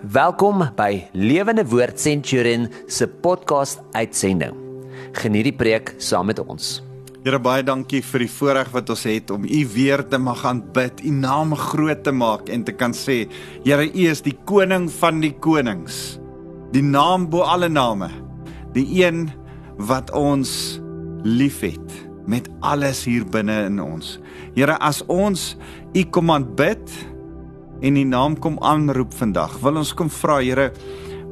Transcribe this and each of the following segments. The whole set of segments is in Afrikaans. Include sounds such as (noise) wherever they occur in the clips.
Welkom by Lewende Woord Centurion se podcast uitsending. Geniet die preek saam met ons. Here baie dankie vir die voorreg wat ons het om U weer te mag aanbid, U naam groot te maak en te kan sê, Here U is die koning van die konings. Die naam bo alle name. Die een wat ons liefhet met alles hier binne in ons. Here as ons U kom aanbid, en die naam kom aanroep vandag. Wil ons kom vra Here,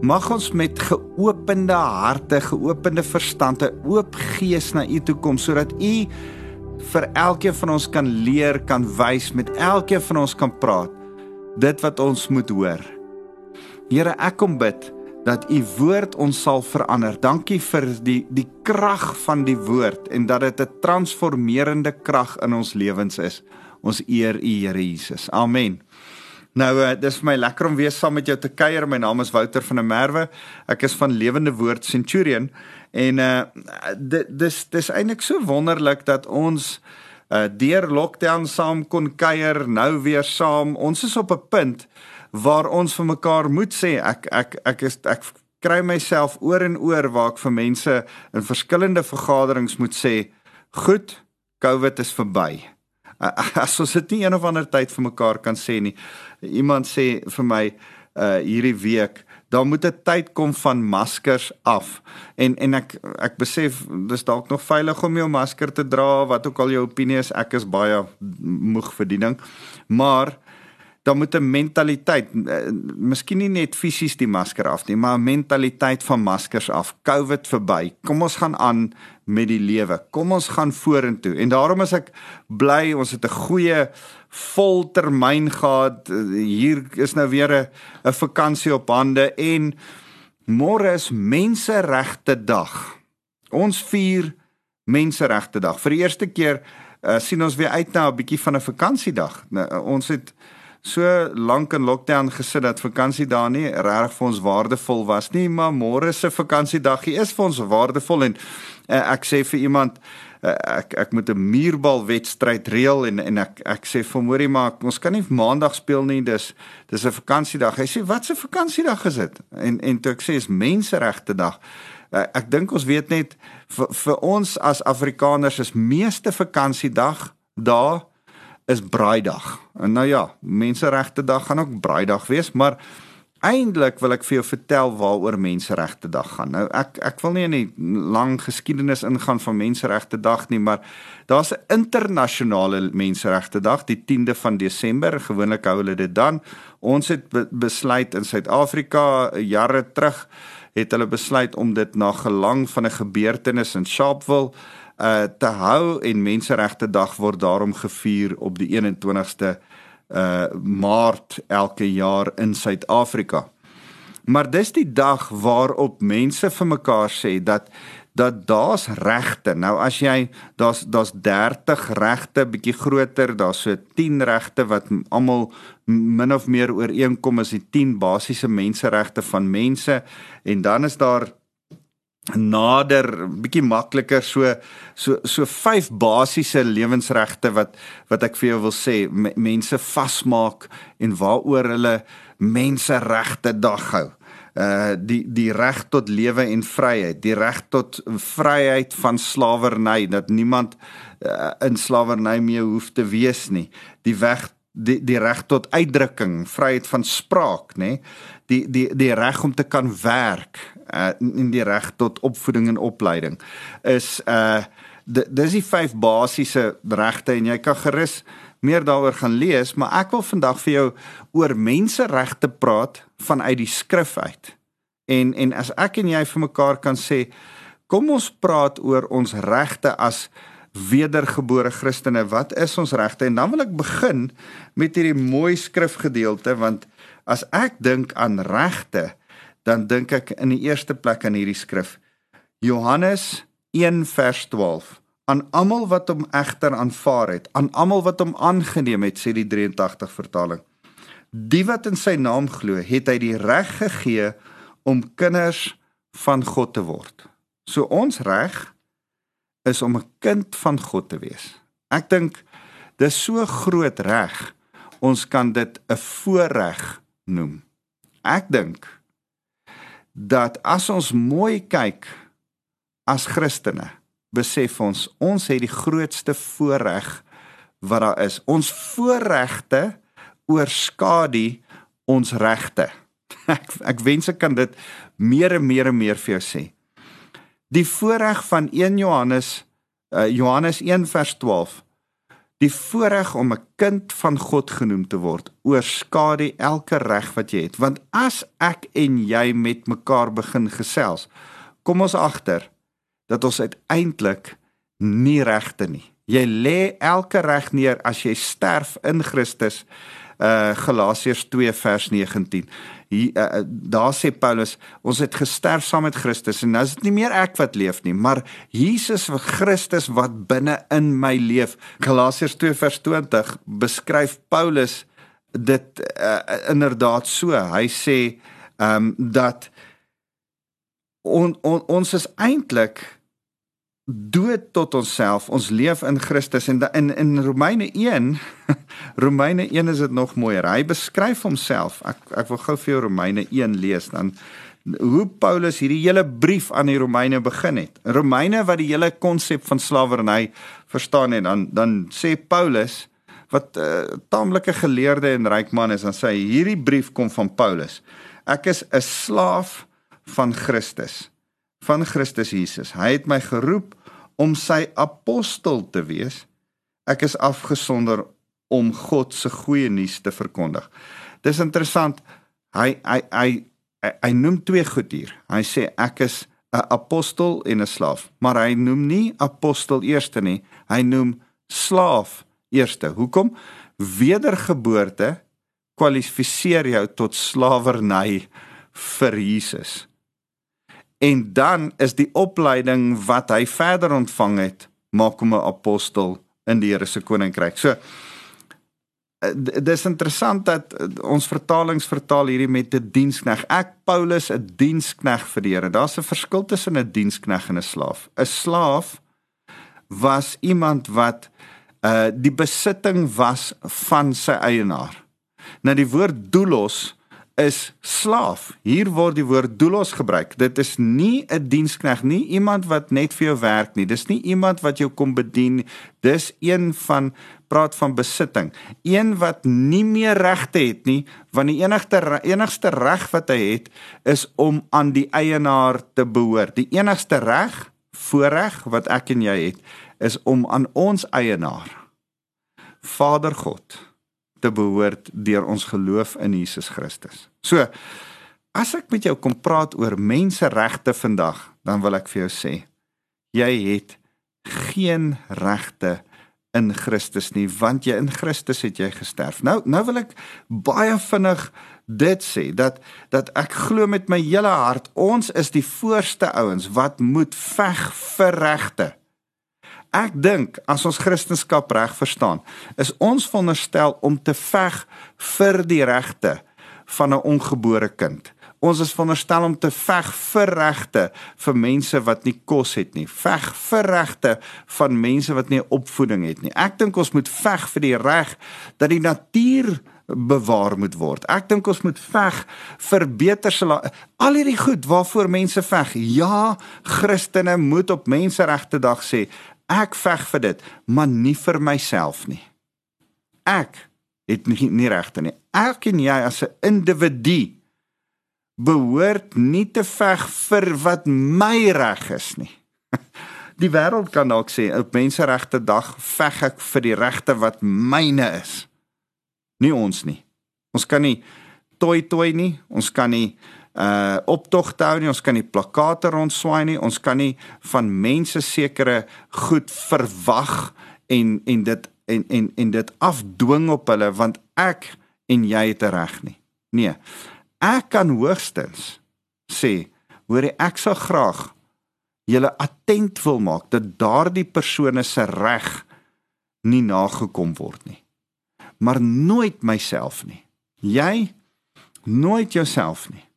mag ons met geopende harte, geopende verstande, oop gees na U toe kom sodat U vir elkeen van ons kan leer, kan wys, met elkeen van ons kan praat dit wat ons moet hoor. Here, ek kom bid dat u woord ons sal verander. Dankie vir die die krag van die woord en dat dit 'n transformerende krag in ons lewens is. Ons eer u Here Jesus. Amen. Nou uh, dis vir my lekker om weer saam met jou te kuier. My naam is Wouter van der Merwe. Ek is van Lewende Woord Centurion en uh dit dis dis eintlik so wonderlik dat ons uh deur lockdown saam kon kuier, nou weer saam. Ons is op 'n punt waar ons vir mekaar moet sê ek ek ek is ek kry myself oor en oor waar ek vir mense in verskillende vergaderings moet sê, "Goed, COVID is verby." (laughs) As ons dit nie een of ander tyd vir mekaar kan sê nie. Iemand sê vir my uh hierdie week dan moet 'n tyd kom van maskers af. En en ek ek besef dis dalk nog veilig om jou masker te dra wat ook al jou opinie is ek is baie moeg vir die ding. Maar dan moet 'n mentaliteit uh, miskien nie net fisies die masker af nie maar 'n mentaliteit van maskers af covid verby kom ons gaan aan met die lewe kom ons gaan vorentoe en daarom is ek bly ons het 'n goeie voltermyn gehad. Hier is nou weer 'n vakansie op hande en môre is menseregte dag. Ons vier menseregte dag. Vir die eerste keer uh, sien ons weer uit na 'n bietjie van 'n vakansiedag. Nou, ons het so lank in lockdown gesit dat vakansiedae nie regtig vir ons waardevol was nie, maar môre se vakansiedag is vir ons waardevol en uh, ek sê vir iemand uh, ek ek moet 'n muurbal wedstryd reël en en ek ek sê vir Mori maar ons kan nie maandag speel nie dis dis 'n vakansiedag hy sê wat 'n vakansiedag is dit? En en toe ek sê is menseregte dag. Uh, ek dink ons weet net vir, vir ons as afrikaners is meeste vakansiedag daar is braaidag en nou ja menseregte dag gaan ook braaidag wees maar Eindelik wil ek vir jou vertel waaroor Menseregte Dag gaan. Nou ek ek wil nie in 'n lang geskiedenis ingaan van Menseregte Dag nie, maar daar's 'n internasionale Menseregte Dag, die 10de van Desember. Gewoonlik hou hulle dit dan. Ons het be besluit in Suid-Afrika jare terug het hulle besluit om dit na gelang van 'n gebeurtenis in Sharpeville uh te hou en Menseregte Dag word daarom gevier op die 21ste uh Maart elke jaar in Suid-Afrika. Maar dis die dag waarop mense vir mekaar sê dat dat daar's regte. Nou as jy daar's daar's 30 regte bietjie groter, daar's so 10 regte wat almal min of meer ooreenkom is die 10 basiese menseregte van mense en dan is daar nader bietjie makliker so so so vyf basiese lewensregte wat wat ek vir jou wil sê mense vasmaak en waaroor hulle menseregte dag hou. Uh die die reg tot lewe en vryheid, die reg tot vryheid van slawerny dat niemand uh, in slawerny meer hoef te wees nie. Die weg die die reg tot uitdrukking, vryheid van spraak, nê? Die die die reg om te kan werk, uh in die reg tot opvoeding en opleiding is uh dis die vyf basiese regte en jy kan gerus meer daaroor gaan lees, maar ek wil vandag vir jou oor menseregte praat vanuit die skrif uit. En en as ek en jy vir mekaar kan sê, kom ons praat oor ons regte as wedergebore Christene. Wat is ons regte? En dan wil ek begin met hierdie mooi skrifgedeelte want as ek dink aan regte, dan dink ek in die eerste plek aan hierdie skrif. Johannes 1 vers 12. Aan almal wat hom egter aanvaar het, aan almal wat hom aangeneem het, sê die 83 vertaling. Die wat in sy naam glo, het hy die reg gegee om kinders van God te word. So ons reg is om 'n kind van God te wees. Ek dink dis so groot reg. Ons kan dit 'n voorreg noem. ek dink dat as ons mooi kyk as Christene, besef ons ons het die grootste voorreg wat daar is. Ons voorregte oorskadu ons regte. (laughs) Ek ek wens ek kan dit meer en meer en meer vir jou sê. Die voorreg van 1 Johannes uh, Johannes 1 vers 12 Die voorreg om 'n kind van God genoem te word oorskadu elke reg wat jy het. Want as ek en jy met mekaar begin gesels kom ons agter dat ons uiteindelik nie regte nie. Jy lê elke reg neer as jy sterf in Christus uh Galasiërs 2 vers 19 hier uh, daar sê Paulus ons het gesterf saam met Christus en nou is dit nie meer ek wat leef nie maar Jesus Christus wat binne in my leef. Galasiërs 2 vers 20 beskryf Paulus dit uh, inderdaad so. Hy sê ehm um, dat on, on, ons is eintlik dood tot onsself. Ons leef in Christus en in in Romeine 1 (laughs) Romeine 1 is dit nog mooier. Hy beskryf homself. Ek ek wil gou vir jou Romeine 1 lees dan hoe Paulus hierdie hele brief aan die Romeine begin het. Romeine wat die hele konsep van slawerny verstaan het, dan dan sê Paulus wat 'n uh, taamlike geleerde en ryk man is, dan sê hy hierdie brief kom van Paulus. Ek is 'n slaaf van Christus van Christus Jesus. Hy het my geroep om sy apostel te wees. Ek is afgesonder om God se goeie nuus te verkondig. Dis interessant. Hy hy hy hy, hy noem twee goed hier. Hy sê ek is 'n apostel en 'n slaaf, maar hy noem nie apostel eerste nie. Hy noem slaaf eerste. Hoekom? Wedergeboorte kwalifiseer jou tot slawerny vir Jesus. En dan is die opleiding wat hy verder ontvang het, maak hom 'n apostel in die Here se koninkryk. So eh, dis interessant dat eh, ons vertalings vertaal hierdie met 'n die dienskneg. Ek Paulus 'n dienskneg vir die Here. Daar's 'n verskil tussen 'n dienskneg en 'n slaaf. 'n Slaaf was iemand wat uh die besitting was van sy eienaar. Nou die woord doulos is slaaf. Hier word die woord doulos gebruik. Dit is nie 'n dienskneg nie, iemand wat net vir jou werk nie. Dis nie iemand wat jou kom bedien. Dis een van praat van besitting. Een wat nie meer regte het nie, want die enigste enigste reg wat hy het is om aan die eienaar te behoort. Die enigste reg, voorreg wat ek en jy het, is om aan ons eienaar Vader God te behoort deur ons geloof in Jesus Christus. So, as ek met jou kom praat oor menseregte vandag, dan wil ek vir jou sê, jy het geen regte in Christus nie, want jy in Christus het jy gesterf. Nou nou wil ek baie vinnig dit sê dat dat ek glo met my hele hart ons is die voorste ouens wat moet veg vir regte. Ek dink as ons Christendom reg verstaan, is ons veronderstel om te veg vir die regte van 'n ongebore kind. Ons is veronderstel om te veg vir regte vir mense wat nie kos het nie. Veg vir regte van mense wat nie opvoeding het nie. Ek dink ons moet veg vir die reg dat die natuur bewaar moet word. Ek dink ons moet veg vir beter al hierdie goed waarvoor mense veg. Ja, Christene moet op Menseregte Dag sê, Ek veg vir dit, maar nie vir myself nie. Ek het nie, nie regte nie. Ek en jy as 'n individu behoort nie te veg vir wat my reg is nie. (laughs) Die wêreld kan dalk sê op menseregte dag veg ek vir die regte wat myne is. Nie ons nie. Ons kan nie toi toi nie. Ons kan nie uh optogte hou nie, ons kan nie plakkate rondswaai nie, ons kan nie van mense sekere goed verwag en en dit en en en dit afdwing op hulle want ek en jy het reg nie. Nee. Ek kan hoogstens sê, hoor ek sal graag julle attent wil maak dat daardie persone se reg nie nagekom word nie. Maar nooit myself nie. Jy nooit jouself nie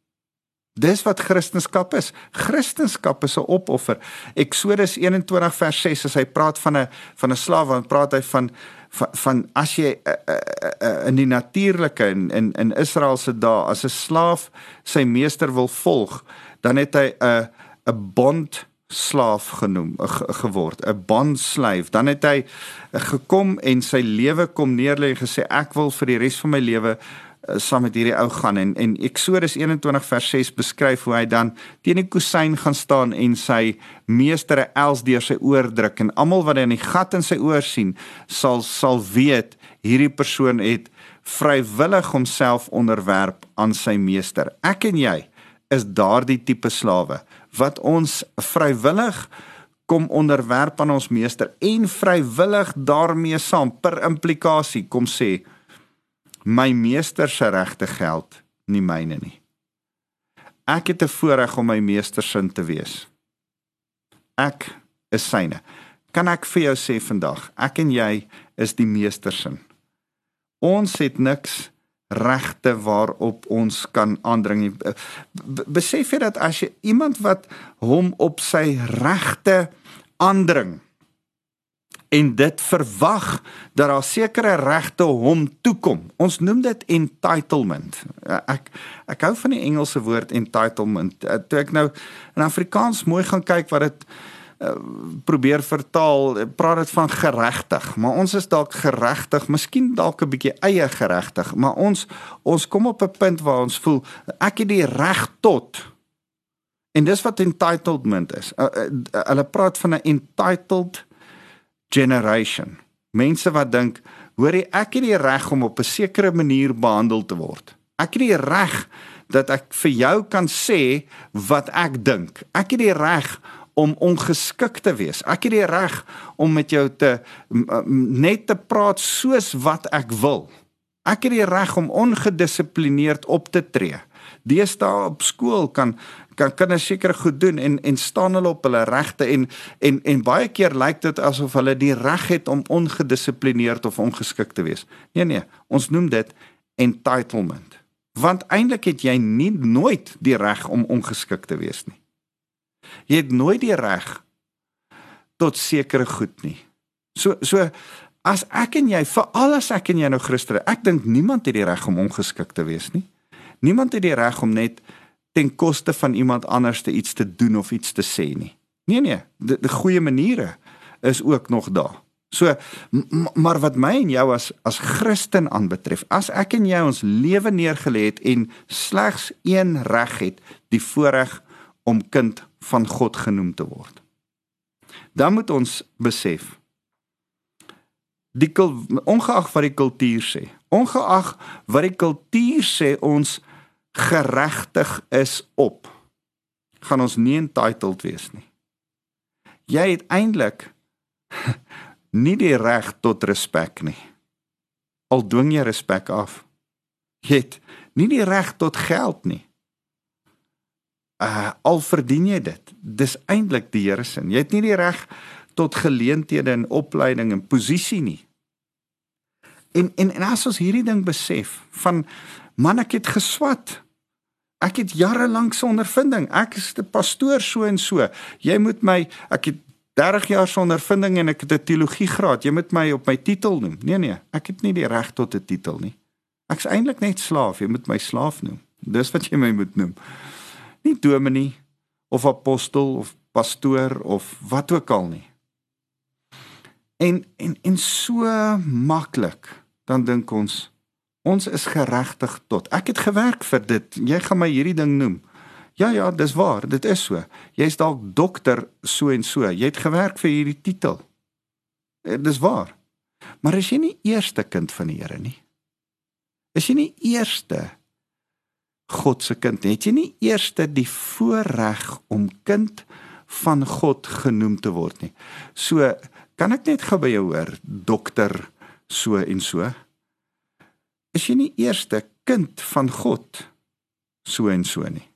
Dis wat Christendom is. Christendom is 'n opoffer. Eksodus 21 vers 6 as hy praat van 'n van 'n slaaf, dan praat hy van van, van as jy uh, uh, uh, in die natuurlike in in in Israel se dae as 'n slaaf sy meester wil volg, dan het hy 'n uh, 'n bond slaaf genoem geword 'n bond slave dan het hy gekom en sy lewe kom neerlê en gesê ek wil vir die res van my lewe saam met hierdie ou gaan en en Eksodus 21 vers 6 beskryf hoe hy dan teen die kusyn gaan staan en sy meester els deur sy oor druk en almal wat in die gat in sy oor sien sal sal weet hierdie persoon het vrywillig homself onderwerp aan sy meester. Ek en jy is daardie tipe slawe wat ons vrywillig kom onderwerp aan ons meester en vrywillig daarmee saam per implikasie kom sê my meester se regte geld, nie myne nie. Ek het 'n voorreg om my meester se te wees. Ek is syne. Kan ek vir jou sê vandag, ek en jy is die meester se. Ons het niks regte waarop ons kan aandring. Besef jy dat as jy iemand wat hom op sy regte aandring en dit verwag dat daar sekere regte hom toekom. Ons noem dit entitlement. Ek ek hou van die Engelse woord entitlement. Eh, toe ek nou in Afrikaans mooi gaan kyk wat dit uh, probeer vertaal, praat dit van geregtig, maar ons is dalk geregtig, miskien dalk 'n bietjie eie geregtig, maar ons ons kom op 'n punt waar ons voel ek het die reg tot En dis wat entitlement is. Hulle praat van 'n entitled generation. Mense wat dink, hoor jy, ek het die reg om op 'n sekere manier behandel te word. Ek het die reg dat ek vir jou kan sê wat ek dink. Ek het die reg om ongeskik te wees. Ek het die reg om met jou te net te praat soos wat ek wil. Ek het die reg om ongedissiplineerd op te tree. Deesdae op skool kan kan kinders seker goed doen en en staan hulle op hulle regte en en en baie keer lyk dit asof hulle die reg het om ongedissiplineerd of ongeskik te wees. Nee nee, ons noem dit entitlement. Want eintlik het jy nie nooit die reg om ongeskik te wees nie. Jy het nooit die reg tot sekere goed nie. So so as ek en jy vir alles ek en jy nou Christen, ek dink niemand het die reg om ongeskik te wees nie. Niemand het die reg om net ten koste van iemand anders te iets te doen of iets te sê nie. Nee nee, die, die goeie maniere is ook nog daar. So maar wat my en jou as as Christen aanbetref, as ek en jy ons lewe neergelê het en slegs een reg het, die voorreg om kind van God genoem te word. Dan moet ons besef die ongeag wat die kultuur sê, ongeag wat die kultuur sê ons geregtig is op gaan ons nie entitled wees nie. Jy het eintlik (laughs) nie die reg tot respek nie. Al dwing jy respek af. Jy het nie die reg tot geld nie. Uh al verdien jy dit. Dis eintlik die Here se. Jy het nie die reg tot geleenthede en opleiding en posisie nie. En en en as ons hierdie ding besef van man ek het geswat. Ek het jare lank se ondervinding. Ek is 'n pastoor so en so. Jy moet my ek het 30 jaar se ondervinding en ek het 'n teologie graad. Jy moet my op my titel noem. Nee nee, ek het nie die reg tot 'n titel nie. Ek's eintlik net slaaf. Jy moet my slaaf noem. Dis wat jy my moet noem. Nie dominee of apostel of pastoor of wat ook al nie. En en en so maklik dan dink ons Ons is geregtig tot. Ek het gewerk vir dit. Jy gaan my hierdie ding noem. Ja ja, dis waar, dit is so. Jy's dalk dokter so en so. Jy het gewerk vir hierdie titel. Eh, dis waar. Maar is jy nie eerste kind van die Here nie? Is jy nie eerste God se kind? Het jy nie eerste die voorreg om kind van God genoem te word nie? So, kan ek net gou by jou hoor, dokter so en so? Is jy nie eerste kind van God so en so nie.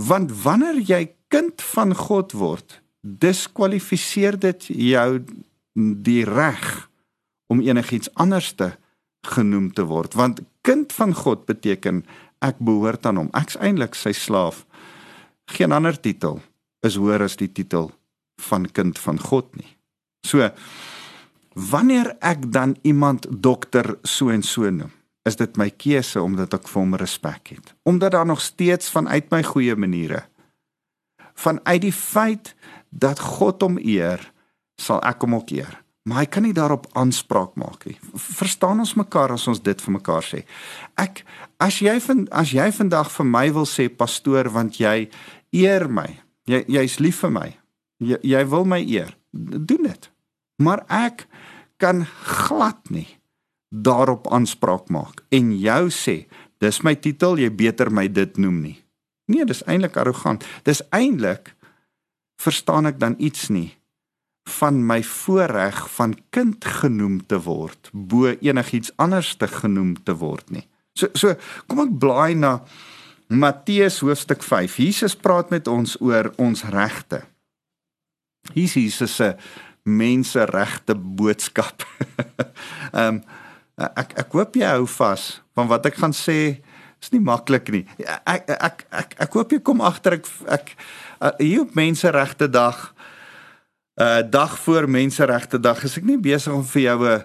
Want wanneer jy kind van God word, diskwalifiseer dit jou die reg om enigiets anders te genoem te word, want kind van God beteken ek behoort aan hom. Ek's eintlik sy slaaf. Geen ander titel is hoër as die titel van kind van God nie. So wanneer ek dan iemand dokter so en so noem, is dit my keuse omdat ek vir hom respek het. Omdat daar nog steeds vanuit my goeie maniere vanuit die feit dat God hom eer, sal ek hom ook eer. Maar hy kan nie daarop aanspraak maak nie. Verstaan ons mekaar as ons dit vir mekaar sê. Ek as jy vind as jy vandag vir my wil sê pastoor want jy eer my. Jy jy's lief vir my. Jy, jy wil my eer. Doen dit. Maar ek kan glad nie daarop aanspraak maak en jou sê dis my titel jy beter my dit noem nie. Nee, dis eintlik arrogant. Dis eintlik verstaan ek dan iets nie van my voorreg van kind genoem te word bo enigiets anders te genoem te word nie. So so kom ek blaai na Matteus hoofstuk 5. Jesus praat met ons oor ons regte. Hier is Jesus se menseregte boodskap. (laughs) Ehm um, ek ek hoop jy hou vas van wat ek gaan sê is nie maklik nie. Ek ek ek ek hoop jy kom agter ek ek uh, hier op menseregte dag uh dag voor menseregte dag is ek nie besig om vir jou 'n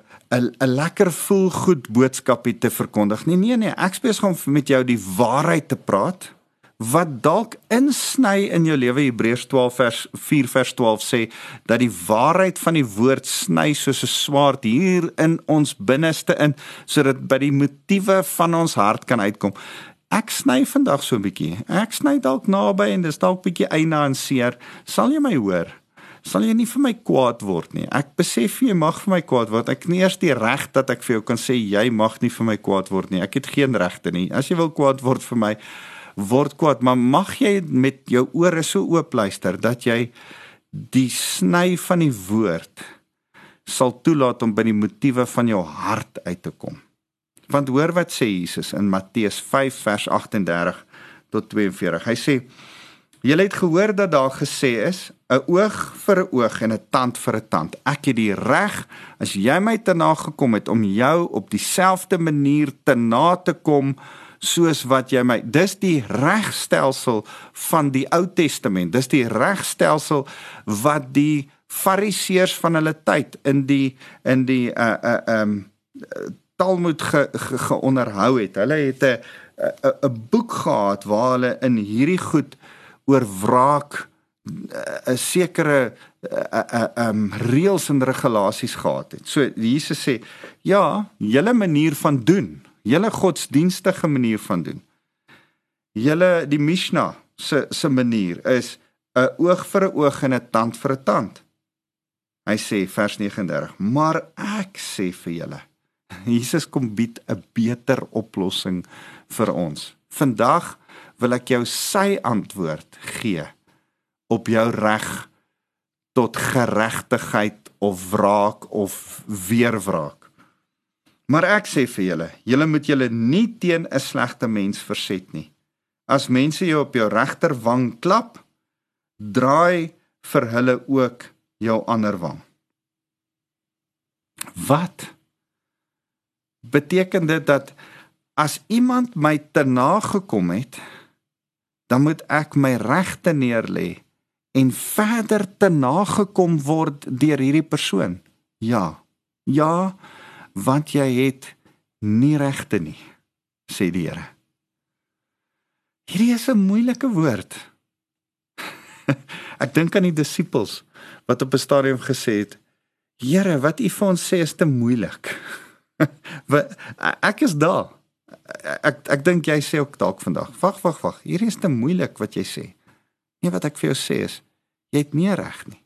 'n lekker voel goed boodskapie te verkondig nie. Nee nee, ek besig om met jou die waarheid te praat wat dalk insny in jou lewe Hebreërs 12 vers 4 vers 12 sê dat die waarheid van die woord sny soos 'n swaard hier in ons binneste in sodat by die motiewe van ons hart kan uitkom. Ek sny vandag so 'n bietjie. Ek sny dalk naby en dis dalk bietjie eina en seer. Sal jy my hoor? Sal jy nie vir my kwaad word nie. Ek besef jy mag vir my kwaad word. Ek nie eers die reg dat ek vir jou kan sê jy mag nie vir my kwaad word nie. Ek het geen regte nie. As jy wil kwaad word vir my, word kwaad, maar mag jy met jou ore so oop luister dat jy die sny van die woord sal toelaat om by die motiewe van jou hart uit te kom. Want hoor wat sê Jesus in Matteus 5 vers 38 tot 42. Hy sê: "Julle het gehoor dat daar gesê is: 'n oog vir 'n oog en 'n tand vir 'n tand. Ek het die reg as jy my te na gekom het om jou op dieselfde manier te na te kom." Soos wat jy my dis die regstelsel van die Ou Testament dis die regstelsel wat die fariseërs van hulle tyd in die in die uh uh um Talmud ge, ge, geonderhou het hulle het 'n 'n 'n boek gehad waar hulle in hierdie goed oor wraak 'n sekere 'n 'n um reëls en regulasies gehad het. So Jesus sê, ja, julle manier van doen julle godsdienstige manier van doen. Julle die Mishnah se se manier is 'n oog vir 'n oog en 'n tand vir 'n tand. Hy sê vers 39, maar ek sê vir julle, (laughs) Jesus kom bied 'n beter oplossing vir ons. Vandag wil ek jou sy antwoord gee op jou reg tot geregtigheid of wraak of weerwraak. Maar ek sê vir julle, julle moet julle nie teen 'n slegte mens verset nie. As mense jou op jou regter wang klap, draai vir hulle ook jou ander wang. Wat beteken dit dat as iemand my te nagekom het, dan moet ek my regte neerlê en verder te nagekom word deur hierdie persoon? Ja. Ja, want jy het nie regte nie sê die Here. Hierdie is 'n moeilike woord. (laughs) Ek dink aan die disippels wat op 'n stadium gesê het: "Here, wat U vir ons sê is te moeilik." (laughs) ek is daar. Ek ek dink jy sê ook dalk vandag. Wag, wag, wag. Hierdie is te moeilik wat jy sê. Nee, wat ek vir jou sê is jy het nie reg nie.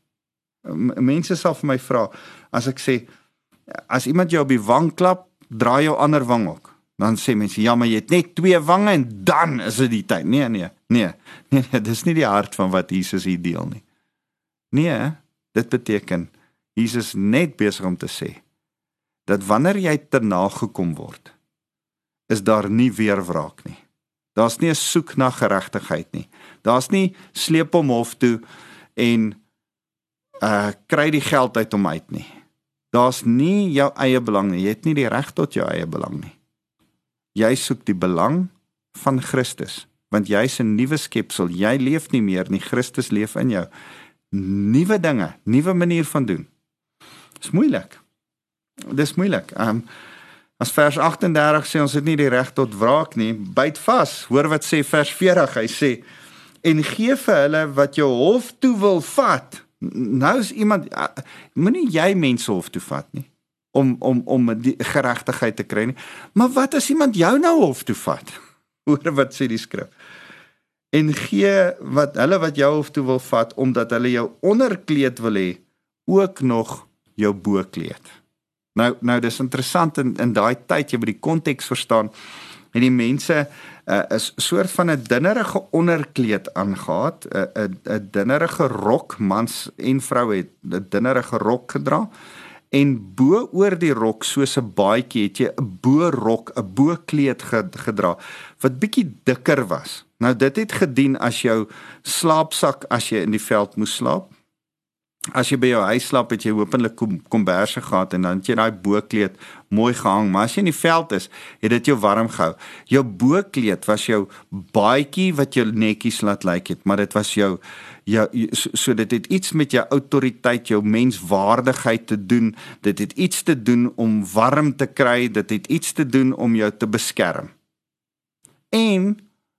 Mense sal vir my vra as ek sê as iemand jou op die wang klap, draai jou ander wang ook. Dan sê mense, ja, maar jy het net twee wange en dan is dit die tyd. Nee, nee. Nee. (laughs) Nee, nee, dis nie die hart van wat Jesus hier deel nie. Nee, dit beteken Jesus net besig om te sê dat wanneer jy te nagekom word, is daar nie weer wraak nie. Daar's nie 'n soek na geregtigheid nie. Daar's nie sleep hom hof toe en uh kry die geld uit hom uit nie. Daar's nie jou eie belang nie. Jy het nie die reg tot jou eie belang nie. Jy soek die belang van Christus, want jy's 'n nuwe skepsel. Jy leef nie meer nie, Christus leef in jou. Nuwe dinge, nuwe manier van doen. Dis moeilik. Dis moeilik. Ehm um, as vers 38 sê ons het nie die reg tot wraak nie, byt vas. Hoor wat sê vers 40. Hy sê en gee vir hulle wat jou hof toe wil vat. Nou is iemand moenie jy mense hof toe vat nie om om om die geregtigheid te kry nie. Maar wat as iemand jou nou hof toe vat? (laughs) Hoor wat sê die skrif. En gee wat hulle wat jou hof toe wil vat omdat hulle jou onderkleed wil hê, ook nog jou bokleed. Nou nou dis interessant in in daai tyd jy moet die konteks verstaan. En die mense uh, is soort van 'n dinnerige onderkleed aangetree, 'n 'n 'n dinnerige rok, mans en vroue het 'n dinnerige rok gedra en bo oor die rok soos 'n baadjie het jy 'n bo-rok, 'n bo-kleed gedra wat bietjie dikker was. Nou dit het gedien as jou slaapsak as jy in die veld moes slaap. As jy by jou huis slaap, het jy hopelik kom komberse gehad en dan het jy daai bo-kleed mooi gehang, maar as jy in die veld is, het dit jou warm gehou. Jou bo-kleed was jou baadjie wat jou netjies laat lyk het, maar dit was jou ja so, so dit het iets met jou autoriteit, jou menswaardigheid te doen. Dit het iets te doen om warm te kry, dit het iets te doen om jou te beskerm. En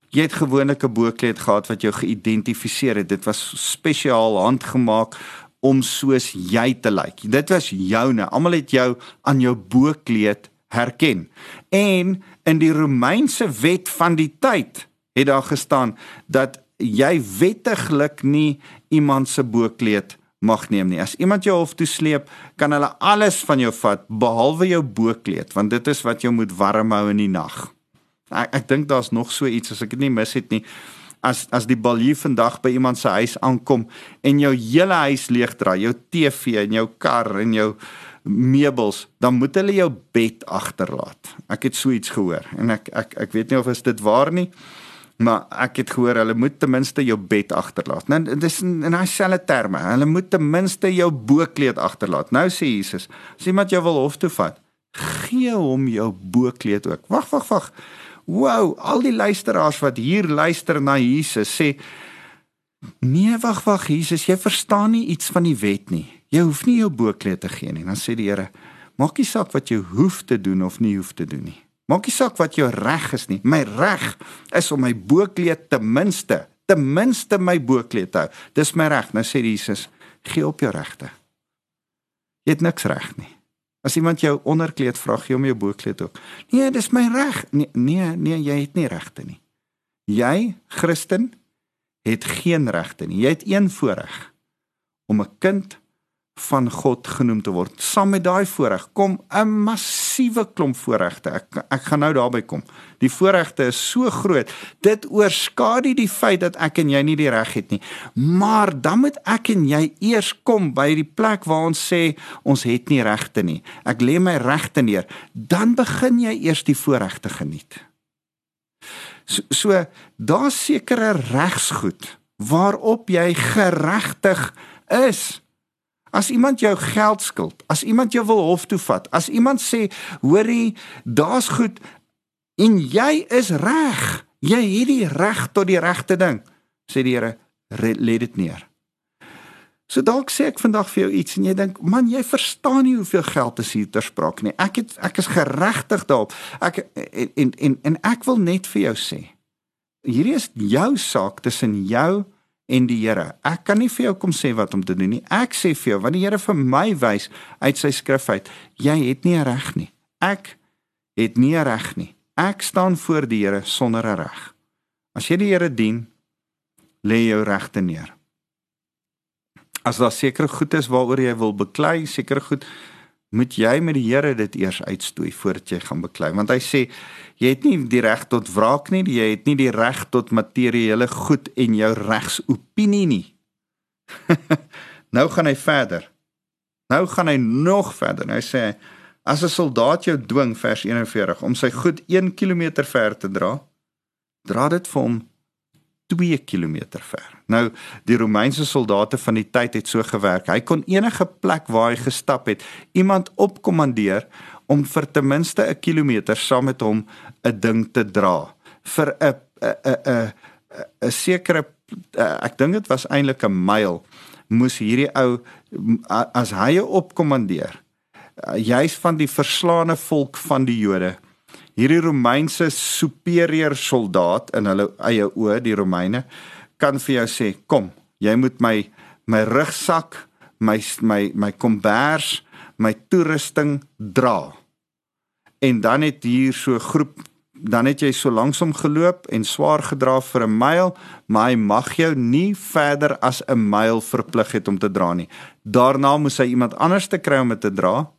jy het gewoonlik 'n boekleed gehad wat jou geïdentifiseer het. Dit was spesiaal handgemaak om soos jy te lyk. Dit was joune. Almal het jou aan jou boekleed herken. En in die Romeinse wet van die tyd het daar gestaan dat jy wettiglik nie iemand se boekleed mag neem nie. As iemand jou hof toe sleep, kan hulle alles van jou vat behalwe jou boekleed, want dit is wat jou moet warm hou in die nag. Ek ek dink daar's nog so iets as ek dit nie mis het nie. As as die balie vandag by iemand se huis aankom en jou hele huis leegdra, jou TV en jou kar en jou meubels, dan moet hulle jou bed agterlaat. Ek het so iets gehoor en ek ek ek weet nie of dit waar nie maar ek het gehoor hulle moet ten minste jou bed agterlaat. Nou dis in, in daai selfde terme. Hulle moet ten minste jou boekleed agterlaat. Nou sê Jesus, as iemand jou wil hof toe vat, gee hom jou boekleed ook. Wag, wag, wag. Wow, al die luisteraars wat hier luister na Jesus sê Nee, wag, wag, Jesus, jy verstaan nie iets van die wet nie. Jy hoef nie jou boekleed te gee nie. Dan sê die Here, maak nie saak wat jy hoef te doen of nie hoef te doen nie. Maak nie saak wat jou reg is nie. My reg is om my boekleed ten minste, ten minste my boekleed te hou. Dis my reg. Nou sê Jesus, gee op jou regte. Jy het niks reg nie. As iemand jou onderkleed vra, gee hom jou boekleed ook. Nee, dis my reg. Nee, nee, nee, jy het nie regte nie. Jy, Christen, het geen regte nie. Jy het een voorreg om 'n kind van God genoem te word. Saam met daai voorreg kom 'n massiewe klomp voorregte. Ek ek gaan nou daarby kom. Die voorregte is so groot. Dit oorskadu die feit dat ek en jy nie die reg het nie. Maar dan moet ek en jy eers kom by die plek waar ons sê ons het nie regte nie. Ek lê my regte neer. Dan begin jy eers die voorregte geniet. So, so daar's sekere regsgoed waarop jy geregtig is. As iemand jou geld skuld, as iemand jou wil hof toe vat, as iemand sê, hoorie, daar's goed en jy is reg. Jy het die reg tot die regte ding, sê die Here, lê dit neer. So dalk sê ek vandag vir jou iets en jy dink, man, jy verstaan nie hoeveel geld is hier ter sprake nie. Ek het ek is geregtig daarop. Ek en en en ek wil net vir jou sê, hierdie is jou saak tussen jou en die Here. Ek kan nie vir jou kom sê wat om te doen nie. Ek sê vir jou wat die Here vir my wys uit sy skrif uit, jy het nie reg nie. Ek het nie reg nie. Ek staan voor die Here sonder 'n reg. As jy die Here dien, lê jou regte neer. As daar sekere goed is waaroor jy wil beklei, sekere goed moet jy met die Here dit eers uitstoei voordat jy gaan beklei? Want hy sê jy het nie die reg tot wraak nie jy het nie die reg tot materiële goed en jou regsopinie nie. (laughs) Nou gaan hy verder. Nou gaan hy nog verder hy sê as 'n soldaat jou dwing vers 41 om sy goed 1 km ver te dra dra dit vir hom 2 km ver. Nou die Romeinse soldate van die tyd het so gewerk. Hy kon enige plek waar hy gestap het, iemand opkommandeer om vir ten minste 'n kilometer saam met hom 'n ding te dra. vir 'n 'n 'n 'n sekere ek dink dit was eintlik 'n myl moes hierdie ou as hy opkommandeer juis van die verslaane volk van die Jode hierdie Romeinse superieur soldaat in hulle eie oë die Romeine kan vir jou sê kom jy moet my my rugsak my my my kombers my toerusting dra en dan het hier so 'n groep dan het jy so langsom geloop en swaar gedra vir 'n myl, maar hy mag jou nie verder as 'n myl verplig het om te dra nie. Daarna moes hy iemand anders te kry om dit te dra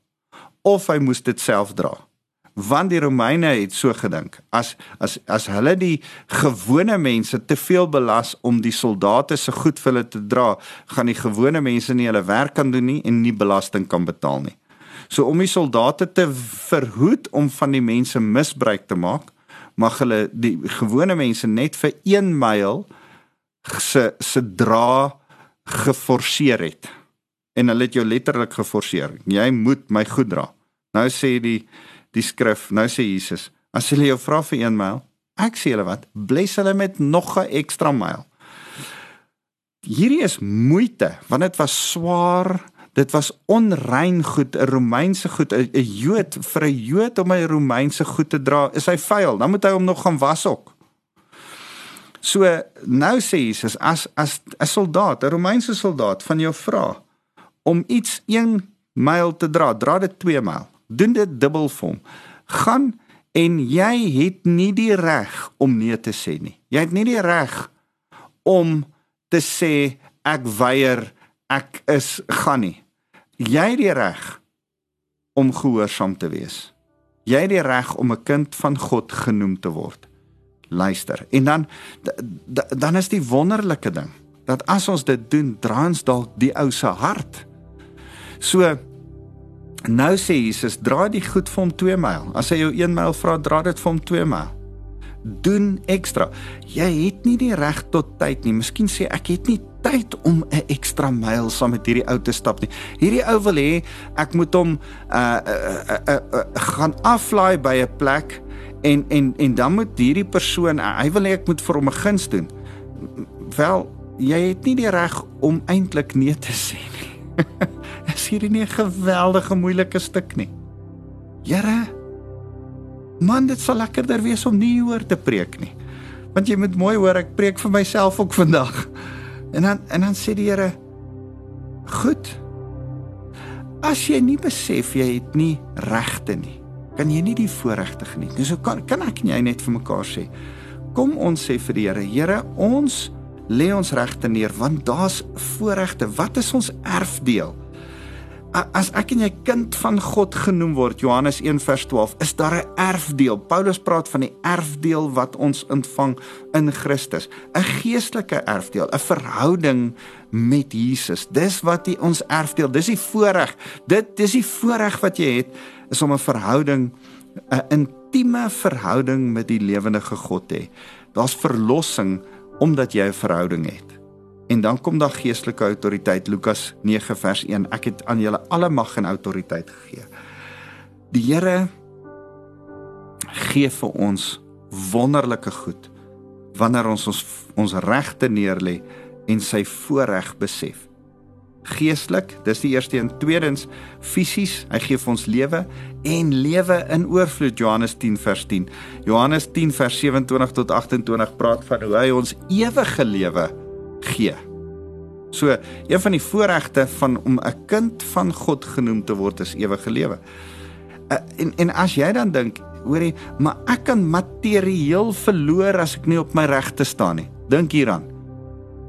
of hy moes dit self dra. Want die Romeine het so gedink, as as as hulle die gewone mense te veel belas om die soldate se goed vir hulle te dra, gaan die gewone mense nie hulle werk kan doen nie en nie belasting kan betaal nie. So om die soldate te verhoed om van die mense misbruik te maak, mag hulle die gewone mense net vir 1 myl se se dra geforseer het. En hulle het jou letterlik geforseer. Jy moet my goed dra. Nou sê die die skrif, nou sê Jesus, as hulle jou vra vir 1 myl, ek sê hulle wat, bless hulle met nog 'n ekstra myl. Hierdie is moeite want dit was swaar dit was onrein goed, 'n Romeinse goed, 'n Jood vir 'n Jood om 'n Romeinse goed te dra, is hy vuil. Dan moet hy hom nog gaan was ook. So nou sê Jesus as as 'n soldaat, 'n Romeinse soldaat van jou vra om iets 1 myl te dra, dra dit 2 myl. Doen dit dubbel vir hom. Gaan en jy het nie die reg om nee te sê nie. Jy het nie die reg om te sê ek weier ek is gaan nie. Jy het die reg om gehoorsaam te wees. Jy het die reg om 'n kind van God genoem te word. Luister. En dan dan is die wonderlike ding dat as ons dit doen, dra ons dalk die ou se hart. So nou sê Jesus, dra die goed vir hom 2 myl. As hy jou 1 myl vra, dra dit vir hom 2 myl. Doen ekstra. Jy het nie die reg tot tyd nie. Miskien sê ek het nie tyd om 'n ekstra myl saam met hierdie ou te stap nie. Hierdie ou wil hê ek moet hom uh, uh, uh, uh, uh gaan aflaai by 'n plek en en en dan moet hierdie persoon uh, hy wil hê ek moet vir hom 'n guns doen. Wel, jy het nie die reg om eintlik nee te sê nie. (laughs) Is hierdie nie 'n geweldige moeilike stuk nie? Here Man, dit sal lekkerder wees om nie hoor te preek nie. Want jy moet mooi hoor, ek preek vir myself ook vandag. En dan en dan sê die Here: "Goed. As jy nie besef jy het nie regte nie, kan jy nie die voorregte geniet nie. So kan kan ek en jy net vir mekaar sê: Kom ons sê vir die Here: Here, ons lê ons regte neer want daar's voorregte. Wat is ons erfdeel? as ek en jy kind van God genoem word Johannes 1 vers 12 is daar 'n erfdeel. Paulus praat van die erfdeel wat ons ontvang in Christus. 'n geestelike erfdeel 'n verhouding met Jesus. Dis wat die ons erfdeel dis die voorreg. Dit dis die voorreg wat jy het is om 'n verhouding 'n intieme verhouding met die lewendige God te hê. Daar's verlossing omdat jy 'n verhouding het En dan kom daar geestelike autoriteit Lukas 9 vers 1. Ek het aan julle alle mag en autoriteit gegee. Die Here gee vir ons wonderlike goed wanneer ons ons ons regte neerlê en sy voorreg besef. Geestelik, dis die eerste een. Tweedens, fisies, hy gee vir ons lewe en lewe in oorvloed Johannes 10 vers 10. Johannes 10 vers 27 tot 28 praat van hoe hy ons ewige lewe gee. So, een van die voorregte van om 'n kind van God genoem te word is ewige lewe. Uh, en en as jy dan dink, hoorie, maar ek kan materieel verloor as ek nie op my regte staan nie. Dink hieraan.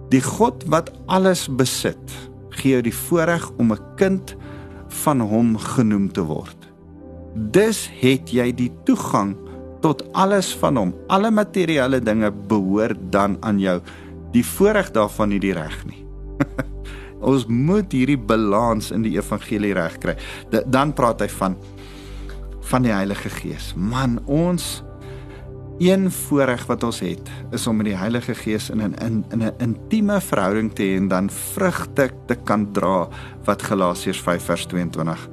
Die God wat alles besit, gee jou die voorreg om 'n kind van hom genoem te word. Dus het jy die toegang tot alles van hom. Alle materiële dinge behoort dan aan jou die voorreg daarvan nie die reg nie. (laughs) ons moet hierdie balans in die evangelie regkry. Dan praat hy van van die Heilige Gees. Man, ons een voorreg wat ons het is om met die Heilige Gees in 'n in 'n in intieme verhouding te hê en dan vrugte te kan dra wat Galasiërs 5 vers 22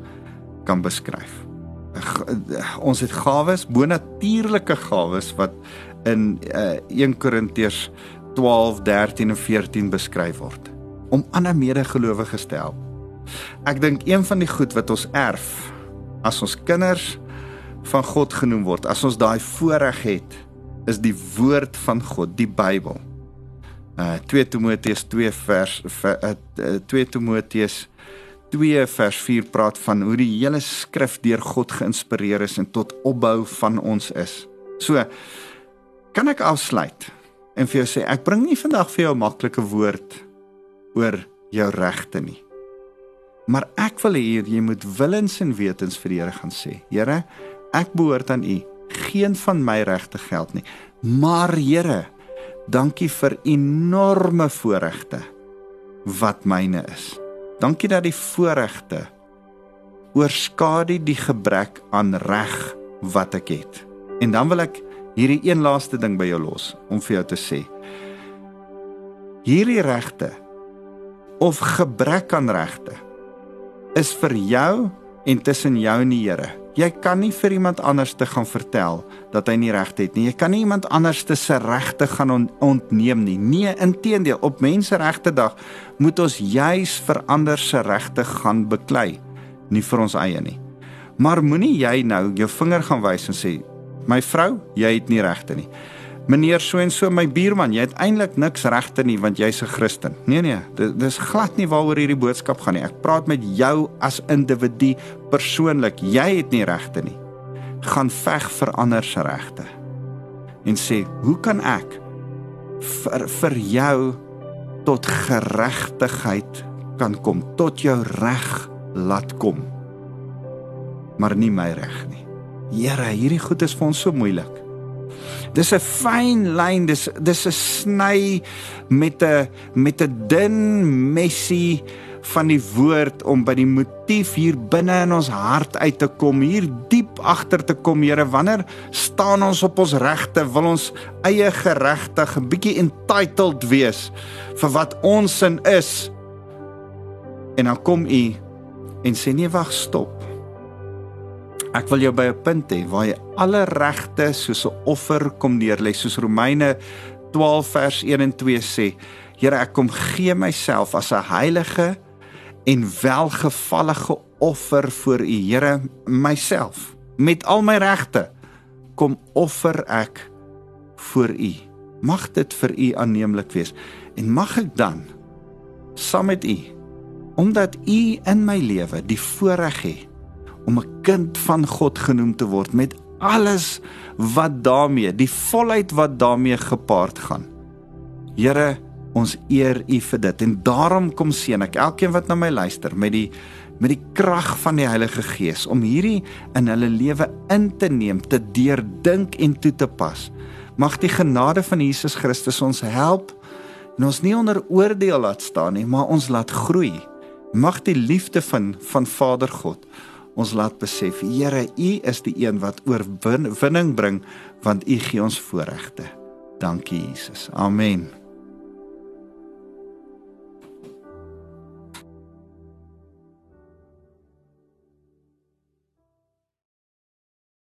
kan beskryf. Ons het gawes, bonatuurlike gawes wat in uh, 1 Korintiërs 12, 13 en 14 beskryf word om ander medegelowiges te help. Ek dink een van die goed wat ons erf as ons kinders van God genoem word, as ons daai voorreg het, is die woord van God, die Bybel. Uh 2 Timoteus 2 vers uh, 2 Timoteus 2 vers 4 praat van hoe die hele skrif deur God geïnspireer is en tot opbou van ons is. So kan ek afsluit en vir jou sê ek bring nie vandag vir jou 'n maklike woord oor jou regte nie. Maar ek wil hê jy moet willens en wetens vir die Here gaan sê. Here, ek behoort aan U. Geen van my regte geld nie. Maar Here, dankie vir enorme voorregte wat myne is. Dankie dat die voorregte oorskadu die gebrek aan reg wat ek het. En dan wil ek hierdie een laaste ding by jou los om vir jou te sê. Hierdie regte of gebrek aan regte is vir jou en tussen jou en die Here. Jy kan nie vir iemand anders te gaan vertel dat hy nie reg het nie. Jy kan nie iemand anders te se regte gaan on ontneem nie. Nee, inteendeel, op Menseregte Dag moet ons juis vir ander se regte gaan beklei, nie vir ons eie nie. Maar moenie jy nou jou vinger gaan wys en sê, "My vrou, jy het nie regte nie." Meneer so en so my buurman, jy het eintlik niks regte nie want jy's 'n Christen. Nee nee, dit is glad nie waaroor hierdie boodskap gaan nie. Ek praat met jou as individu persoonlik. Jy het nie regte nie. Gaan veg vir ander se regte. En sê, "Hoe kan ek vir vir jou tot geregtigheid kan kom, tot jou reg laat kom?" Maar nie my reg nie. Here, hierdie goed is vir ons so moeilik. Dis 'n fyn lyn, dis dis 'n sny met 'n met 'n dun messie van die woord om by die motief hier binne in ons hart uit te kom, hier diep agter te kom, Here, wanneer staan ons op ons regte, wil ons eie geregtig 'n bietjie entitled wees vir wat ons sin is. En dan kom u en sê nee, wag, stop. Ek wil jou by 'n punt hê waar jy alle regte soos 'n offer kom neerlê, soos Romeine 12 vers 1 en 2 sê. Here, ek kom gee myself as 'n heilige en welgevallige offer vir U, Here, myself met al my regte kom offer ek vir U. Mag dit vir U aanneemlik wees en mag ek dan saam met U omdat U in my lewe die voorreg het om 'n kind van God genoem te word met alles wat daarmee, die volheid wat daarmee gepaard gaan. Here, ons eer U vir dit en daarom kom seën ek elkeen wat na my luister met die met die krag van die Heilige Gees om hierdie in hulle lewe in te neem, te deurdink en toe te pas. Mag die genade van Jesus Christus ons help en ons nie onder oordeel laat staan nie, maar ons laat groei. Mag die liefde van van Vader God ons laat besef, Here, U is die een wat oorwinning bring want U gee ons voorregte. Dankie Jesus. Amen.